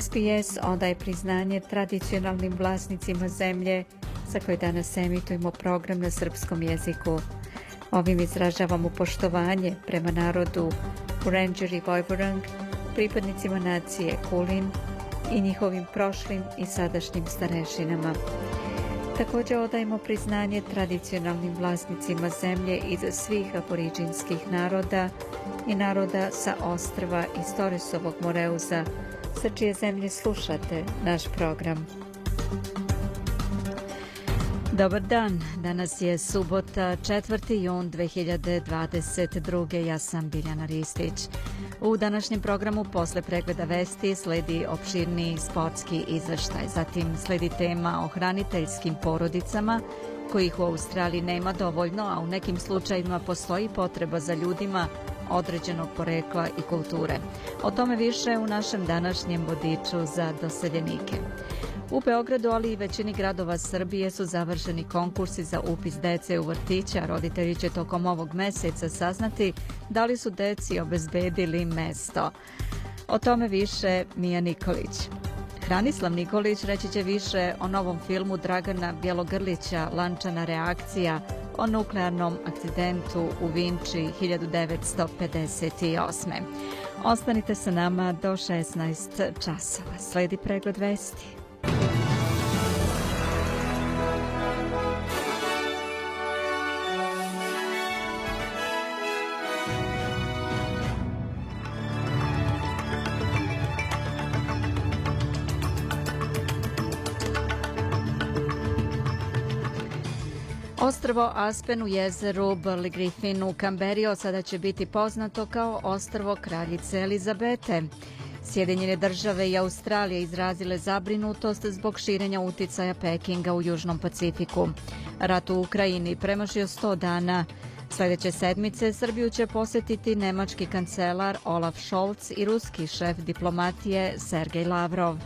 SPS odaje priznanje tradicionalnim vlasnicima zemlje za koje danas emitujemo program na srpskom jeziku. Ovim izražavamo poštovanje prema narodu Urenđer i Vojvorang, pripadnicima nacije Kulin i njihovim prošlim i sadašnjim starešinama. Također odajemo priznanje tradicionalnim vlasnicima zemlje iz svih aboriđinskih naroda i naroda sa ostrva iz Toresovog Moreuza, sa čije zemlje slušate naš program. Dobar dan, danas je subota 4. jun 2022. Ja sam Biljana Ristić. U današnjem programu posle pregleda vesti sledi opširni sportski izveštaj. Zatim sledi tema o hraniteljskim porodicama, kojih u Australiji nema dovoljno, a u nekim slučajima postoji potreba za ljudima određenog porekla i kulture. O tome više u našem današnjem vodiču za doseljenike. U Beogradu, ali i većini gradova Srbije su završeni konkursi za upis dece u vrtića. Roditelji će tokom ovog meseca saznati da li su deci obezbedili mesto. O tome više Mija Nikolić. Hranislav Nikolić reći će više o novom filmu Dragana Bjelogrlića Lančana reakcija o nuklearnom akcidentu u Vinči 1958. Ostanite sa nama do 16 časova. Sledi pregled vesti. Ostrvo Aspen u jezeru Burley Griffin u Kamberio sada će biti poznato kao ostrvo kraljice Elizabete. Sjedinjene države i Australija izrazile zabrinutost zbog širenja uticaja Pekinga u Južnom Pacifiku. Rat u Ukrajini premašio 100 dana. Sljedeće sedmice Srbiju će posjetiti nemački kancelar Olaf Scholz i ruski šef diplomatije Sergej Lavrov.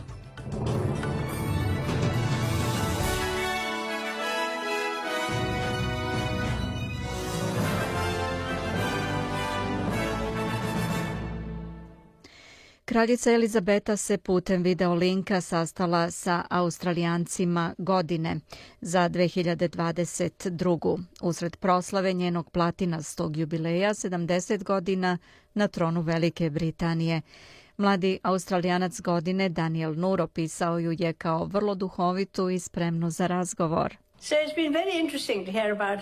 Kraljica Elizabeta se putem videolinka sastala sa australijancima godine za 2022. usred proslave njenog platinastog jubileja 70 godina na tronu Velike Britanije. Mladi australijanac godine Daniel Nur opisao ju je kao vrlo duhovitu i spremnu za razgovor. So it's been very interesting to hear about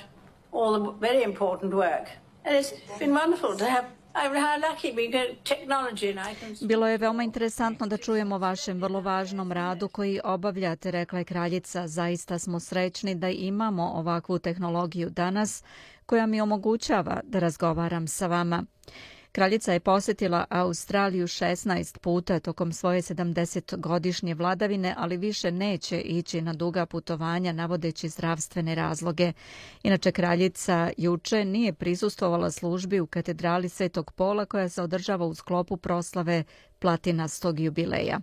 all the very important work. And it's been wonderful to have Bilo je veoma interesantno da čujemo o vašem vrlo važnom radu koji obavljate, rekla je kraljica. Zaista smo srećni da imamo ovakvu tehnologiju danas koja mi omogućava da razgovaram sa vama. Kraljica je posjetila Australiju 16 puta tokom svoje 70-godišnje vladavine, ali više neće ići na duga putovanja navodeći zdravstvene razloge. Inače, kraljica juče nije prisustovala službi u katedrali Svetog Pola koja se održava u sklopu proslave platinastog jubileja.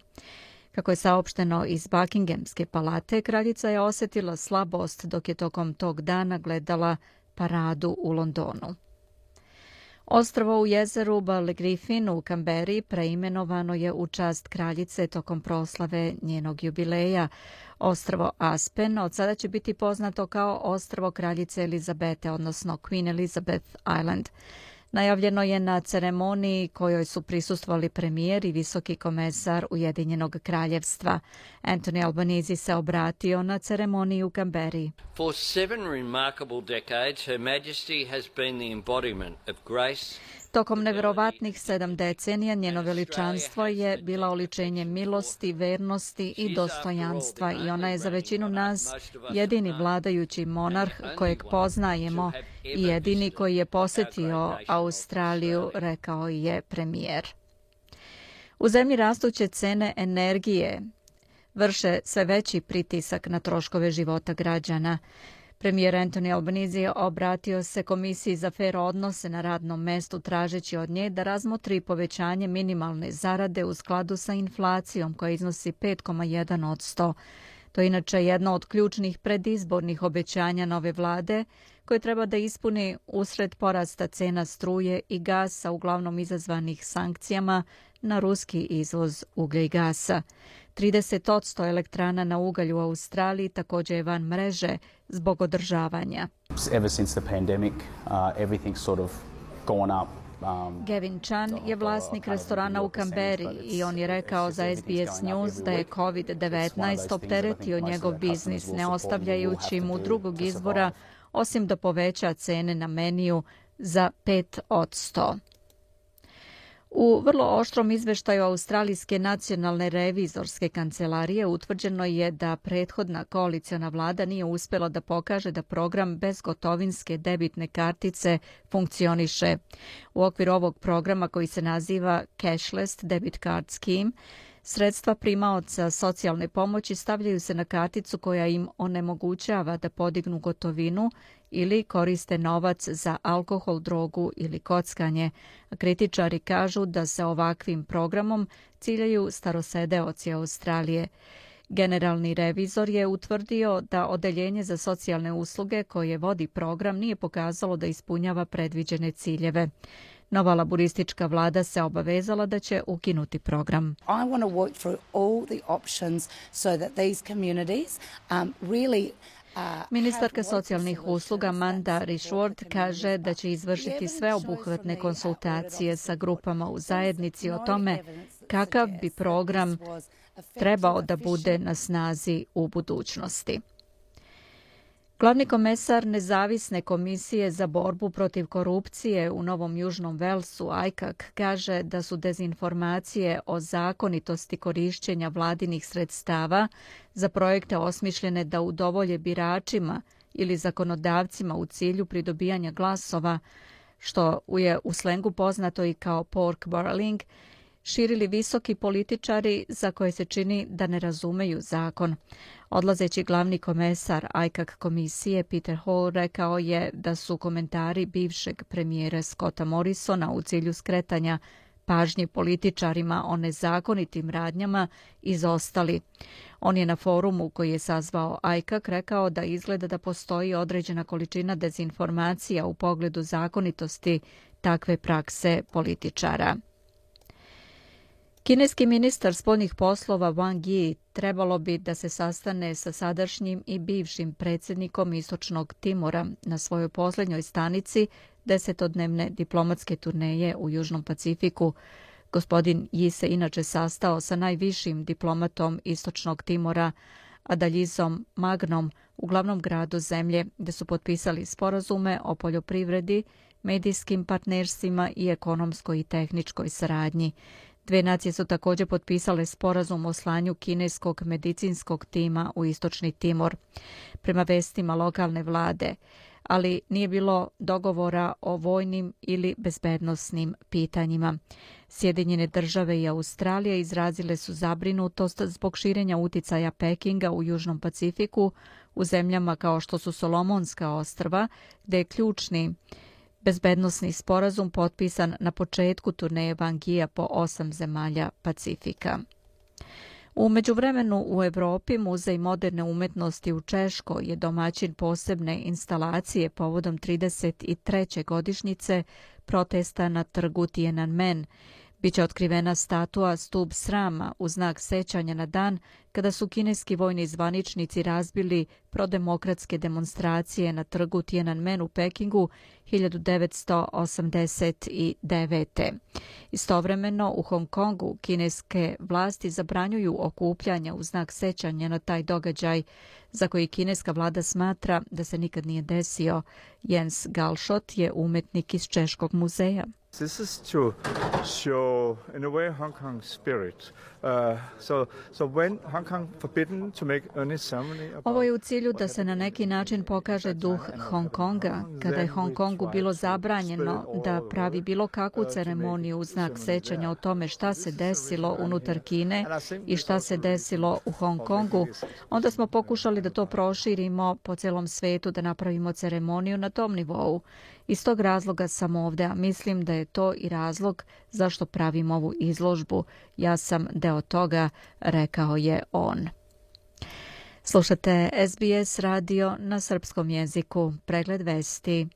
Kako je saopšteno iz Buckinghamske palate, kraljica je osjetila slabost dok je tokom tog dana gledala paradu u Londonu. Ostrvo u jezeru Burley Griffin u Kamberi preimenovano je u čast kraljice tokom proslave njenog jubileja. Ostrvo Aspen od sada će biti poznato kao ostrvo kraljice Elizabete, odnosno Queen Elizabeth Island. Najavljeno je na ceremoniji kojoj su prisustvovali premijer i visoki komesar Ujedinjenog kraljevstva. Anthony Albanese se obratio na ceremoniju u Canberri. For seven remarkable decades, Her Majesty has been the embodiment of grace, Tokom neverovatnih sedam decenija njeno veličanstvo je bila oličenje milosti, vernosti i dostojanstva i ona je za većinu nas jedini vladajući monarh kojeg poznajemo i jedini koji je posjetio Australiju, rekao je premijer. U zemlji rastuće cene energije vrše sve veći pritisak na troškove života građana. Premijer Anthony Albanese obratio se Komisiji za fair odnose na radnom mestu tražeći od nje da razmotri povećanje minimalne zarade u skladu sa inflacijom koja iznosi 5,1 od 100. To je inače jedno od ključnih predizbornih obećanja nove vlade koje treba da ispuni usred porasta cena struje i gasa uglavnom izazvanih sankcijama na ruski izvoz uglja i gasa. 30 elektrana na ugalj u Australiji također je van mreže zbog održavanja. Ever since the pandemic, uh, sort of gone up um, Gavin Chan je vlasnik restorana u Kamberi i on je rekao za SBS News da je COVID-19 opteretio njegov biznis, ne ostavljajući mu drugog izbora osim da poveća cene na meniju za 5 od 100. U vrlo oštrom izveštaju Australijske nacionalne revizorske kancelarije utvrđeno je da prethodna koalicijona vlada nije uspjela da pokaže da program bezgotovinske debitne kartice funkcioniše. U okviru ovog programa koji se naziva Cashless Debit Card Scheme, Sredstva primaoca socijalne pomoći stavljaju se na karticu koja im onemogućava da podignu gotovinu ili koriste novac za alkohol, drogu ili kockanje. Kritičari kažu da se ovakvim programom ciljaju starosedeoci Australije. Generalni revizor je utvrdio da Odeljenje za socijalne usluge koje vodi program nije pokazalo da ispunjava predviđene ciljeve. Nova laboristička vlada se obavezala da će ukinuti program. I want to work through all the options so that these communities um, really uh, Ministarka socijalnih usluga Manda Rishward kaže da će izvršiti sveobuhvatne konsultacije sa grupama u zajednici o tome kakav bi program trebao da bude na snazi u budućnosti. Glavni komesar Nezavisne komisije za borbu protiv korupcije u Novom Južnom Velsu, ICAC, kaže da su dezinformacije o zakonitosti korišćenja vladinih sredstava za projekte osmišljene da udovolje biračima ili zakonodavcima u cilju pridobijanja glasova, što je u slengu poznato i kao pork barreling, širili visoki političari za koje se čini da ne razumeju zakon. Odlazeći glavni komesar ICAC komisije Peter Hall rekao je da su komentari bivšeg premijera Scotta Morrisona u cilju skretanja pažnje političarima o nezakonitim radnjama izostali. On je na forumu koji je sazvao ICAC rekao da izgleda da postoji određena količina dezinformacija u pogledu zakonitosti takve prakse političara. Kineski ministar spoljnih poslova Wang Yi trebalo bi da se sastane sa sadašnjim i bivšim predsjednikom Istočnog Timora na svojoj posljednjoj stanici desetodnevne diplomatske turneje u Južnom Pacifiku. Gospodin Yi se inače sastao sa najvišim diplomatom Istočnog Timora, Adaljizom Magnom, u glavnom gradu zemlje, gde su potpisali sporazume o poljoprivredi, medijskim partnerstvima i ekonomskoj i tehničkoj saradnji. Dve nacije su također potpisale sporazum o slanju kineskog medicinskog tima u Istočni Timor. Prema vestima lokalne vlade, ali nije bilo dogovora o vojnim ili bezbednostnim pitanjima. Sjedinjene države i Australija izrazile su zabrinutost zbog širenja uticaja Pekinga u Južnom Pacifiku u zemljama kao što su Solomonska ostrva, gde je ključni bezbednostni sporazum potpisan na početku turneje Bangija po osam zemalja Pacifika. U međuvremenu u Evropi Muzej moderne umetnosti u Češkoj je domaćin posebne instalacije povodom 33. godišnjice protesta na trgu Tiananmen Biće otkrivena statua Stub srama u znak sećanja na dan kada su kineski vojni zvaničnici razbili prodemokratske demonstracije na trgu Tiananmen u Pekingu 1989. Istovremeno u Hong Kongu kineske vlasti zabranjuju okupljanja u znak sećanja na taj događaj za koji kineska vlada smatra da se nikad nije desio. Jens Galšot je umetnik iz Češkog muzeja. This is to show, in a way, Hong Kong spirit. Uh, so, so when Hong Kong forbidden to make any ceremony about... Ovo je u cilju da se na neki način pokaže duh Hong Konga. Kada je Hong Kongu bilo zabranjeno da pravi bilo kakvu ceremoniju u znak sećanja o tome šta se desilo unutar Kine i šta se desilo u Hong Kongu, onda smo pokušali da to proširimo po celom svetu, da napravimo ceremoniju na tom nivou. Iz tog razloga sam ovde, a mislim da je to i razlog zašto pravim ovu izložbu. Ja sam deo toga, rekao je on. Slušate SBS radio na srpskom jeziku, pregled vesti.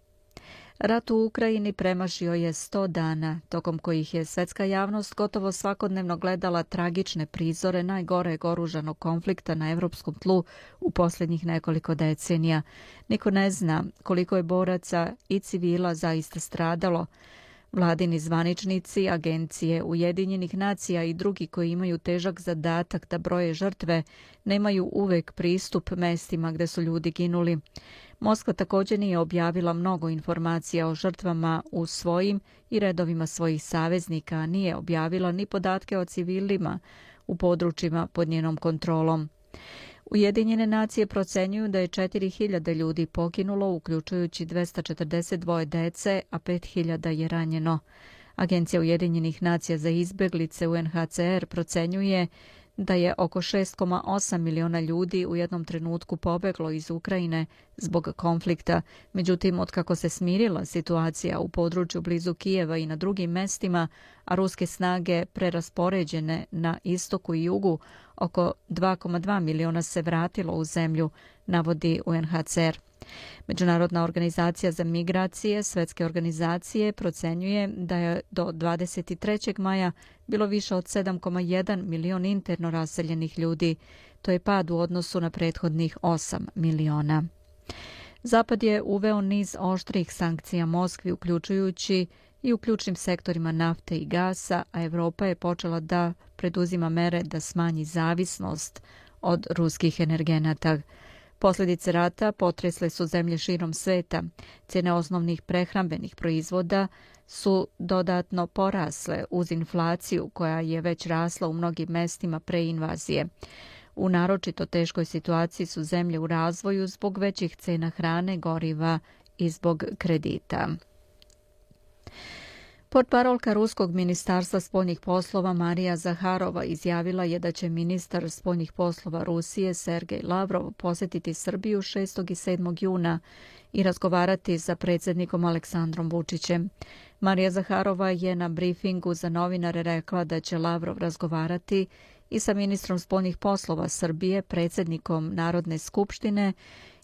Rat u Ukrajini premašio je 100 dana, tokom kojih je svetska javnost gotovo svakodnevno gledala tragične prizore najgore oružanog konflikta na evropskom tlu u posljednjih nekoliko decenija. Niko ne zna koliko je boraca i civila zaista stradalo. Vladini zvaničnici, agencije Ujedinjenih nacija i drugi koji imaju težak zadatak da broje žrtve, nemaju uvek pristup mestima gde su ljudi ginuli. Moskva također nije objavila mnogo informacija o žrtvama u svojim i redovima svojih saveznika, nije objavila ni podatke o civilima u područjima pod njenom kontrolom. Ujedinjene nacije procenjuju da je 4000 ljudi poginulo, uključujući 242 dece, a 5000 je ranjeno. Agencija Ujedinjenih nacija za izbeglice UNHCR procenjuje da je oko 6,8 miliona ljudi u jednom trenutku pobeglo iz Ukrajine zbog konflikta. Međutim, otkako se smirila situacija u području blizu Kijeva i na drugim mestima, a ruske snage preraspoređene na istoku i jugu, oko 2,2 miliona se vratilo u zemlju, navodi UNHCR. Međunarodna organizacija za migracije Svetske organizacije procenjuje da je do 23. maja bilo više od 7,1 milion interno raseljenih ljudi. To je pad u odnosu na prethodnih 8 miliona. Zapad je uveo niz oštrih sankcija Moskvi, uključujući i u ključnim sektorima nafte i gasa, a Evropa je počela da preduzima mere da smanji zavisnost od ruskih energenata. Posljedice rata potresle su zemlje širom sveta. Cijene osnovnih prehrambenih proizvoda su dodatno porasle uz inflaciju koja je već rasla u mnogim mestima pre invazije. U naročito teškoj situaciji su zemlje u razvoju zbog većih cena hrane, goriva i zbog kredita. Portparolka Ruskog ministarstva spoljnih poslova Marija Zaharova izjavila je da će ministar spoljnih poslova Rusije Sergej Lavrov posjetiti Srbiju 6. i 7. juna i razgovarati sa predsjednikom Aleksandrom Vučićem. Marija Zaharova je na briefingu za novinare rekla da će Lavrov razgovarati i sa ministrom spoljnih poslova Srbije, predsjednikom Narodne skupštine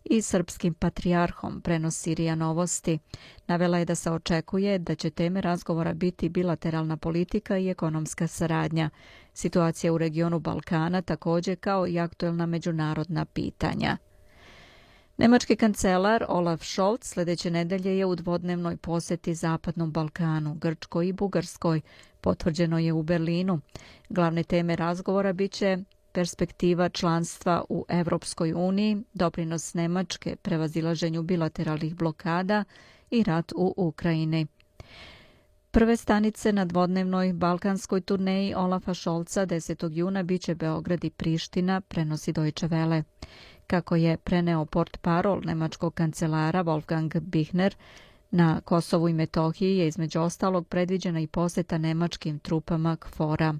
i srpskim patrijarhom, prenosi Rija Novosti. Navela je da se očekuje da će teme razgovora biti bilateralna politika i ekonomska saradnja. Situacija u regionu Balkana također kao i aktuelna međunarodna pitanja. Nemački kancelar Olaf Scholz sljedeće nedelje je u dvodnevnoj poseti Zapadnom Balkanu, Grčkoj i Bugarskoj. Potvrđeno je u Berlinu. Glavne teme razgovora biće perspektiva članstva u Evropskoj uniji, doprinos Nemačke prevazilaženju bilateralnih blokada i rat u Ukrajini. Prve stanice na dvodnevnoj balkanskoj turneji Olafa Šolca 10. juna biće Beograd i Priština, prenosi Deutsche Welle. Kako je preneo port parol nemačkog kancelara Wolfgang Bichner, na Kosovu i Metohiji je između ostalog predviđena i poseta nemačkim trupama KFOR-a.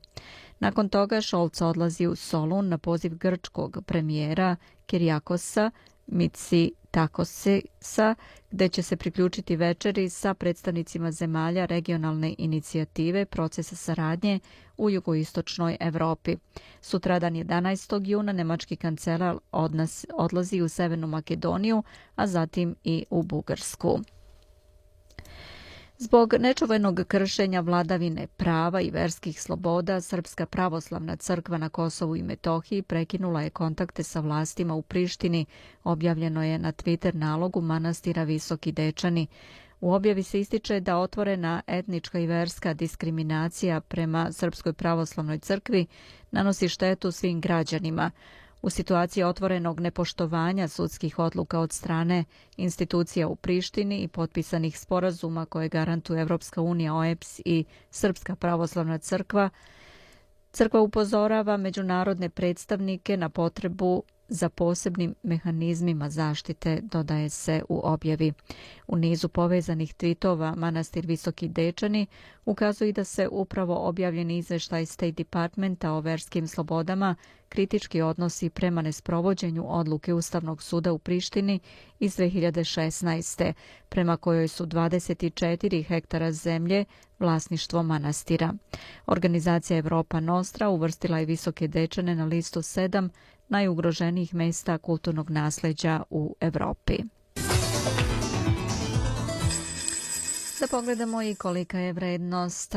Nakon toga Šolc odlazi u Solun na poziv grčkog premijera Kiriakosa Mitsi Takosisa, gde će se priključiti večeri sa predstavnicima zemalja regionalne inicijative procesa saradnje u jugoistočnoj Evropi. Sutradan 11. juna nemački kancelar odlazi u Severnu Makedoniju, a zatim i u Bugarsku. Zbog nečuvenog kršenja vladavine prava i verskih sloboda, Srpska pravoslavna crkva na Kosovu i Metohiji prekinula je kontakte sa vlastima u Prištini, objavljeno je na Twitter nalogu manastira Visoki Dečani. U objavi se ističe da otvorena etnička i verska diskriminacija prema Srpskoj pravoslavnoj crkvi nanosi štetu svim građanima. U situaciji otvorenog nepoštovanja sudskih odluka od strane institucija u Prištini i potpisanih sporazuma koje garantuje Evropska unija, OEPS i Srpska pravoslavna crkva, crkva upozorava međunarodne predstavnike na potrebu za posebnim mehanizmima zaštite, dodaje se u objavi. U nizu povezanih tweetova Manastir Visoki Dečani ukazuje da se upravo objavljeni izveštaj State Departmenta o verskim slobodama kritički odnosi prema nesprovođenju odluke Ustavnog suda u Prištini iz 2016. prema kojoj su 24 hektara zemlje vlasništvo manastira. Organizacija Evropa Nostra uvrstila je Visoke Dečane na listu 7 najugroženijih mesta kulturnog nasljeđa u Evropi. Da pogledamo i kolika je vrednost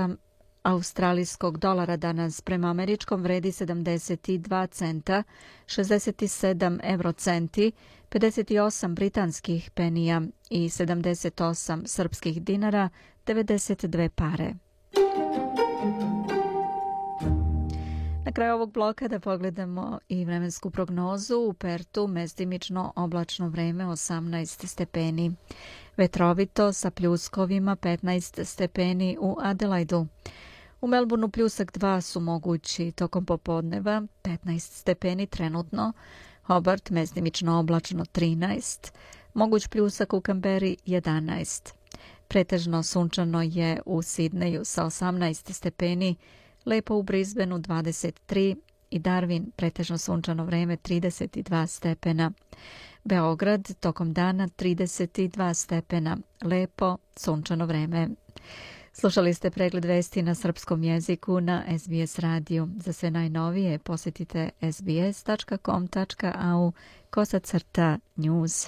australijskog dolara danas prema američkom vredi 72 centa, 67 eurocenti, 58 britanskih penija i 78 srpskih dinara, 92 pare. Na kraju ovog bloka da pogledamo i vremensku prognozu. U Pertu mestimično oblačno vreme 18 stepeni. Vetrovito sa pljuskovima 15 stepeni u Adelaidu. U Melbourneu pljusak 2 su mogući tokom popodneva, 15 stepeni trenutno. Hobart mestimično oblačno 13. Moguć pljusak u Kamberi 11. Pretežno sunčano je u Sidneju sa 18 stepeni, lepo u Brisbaneu 23 i Darwin pretežno sunčano vreme 32 stepena. Beograd tokom dana 32 stepena, lepo sunčano vreme. Slušali ste pregled vesti na srpskom jeziku na SBS radiju. Za sve najnovije posjetite sbs.com.au kosacrta news.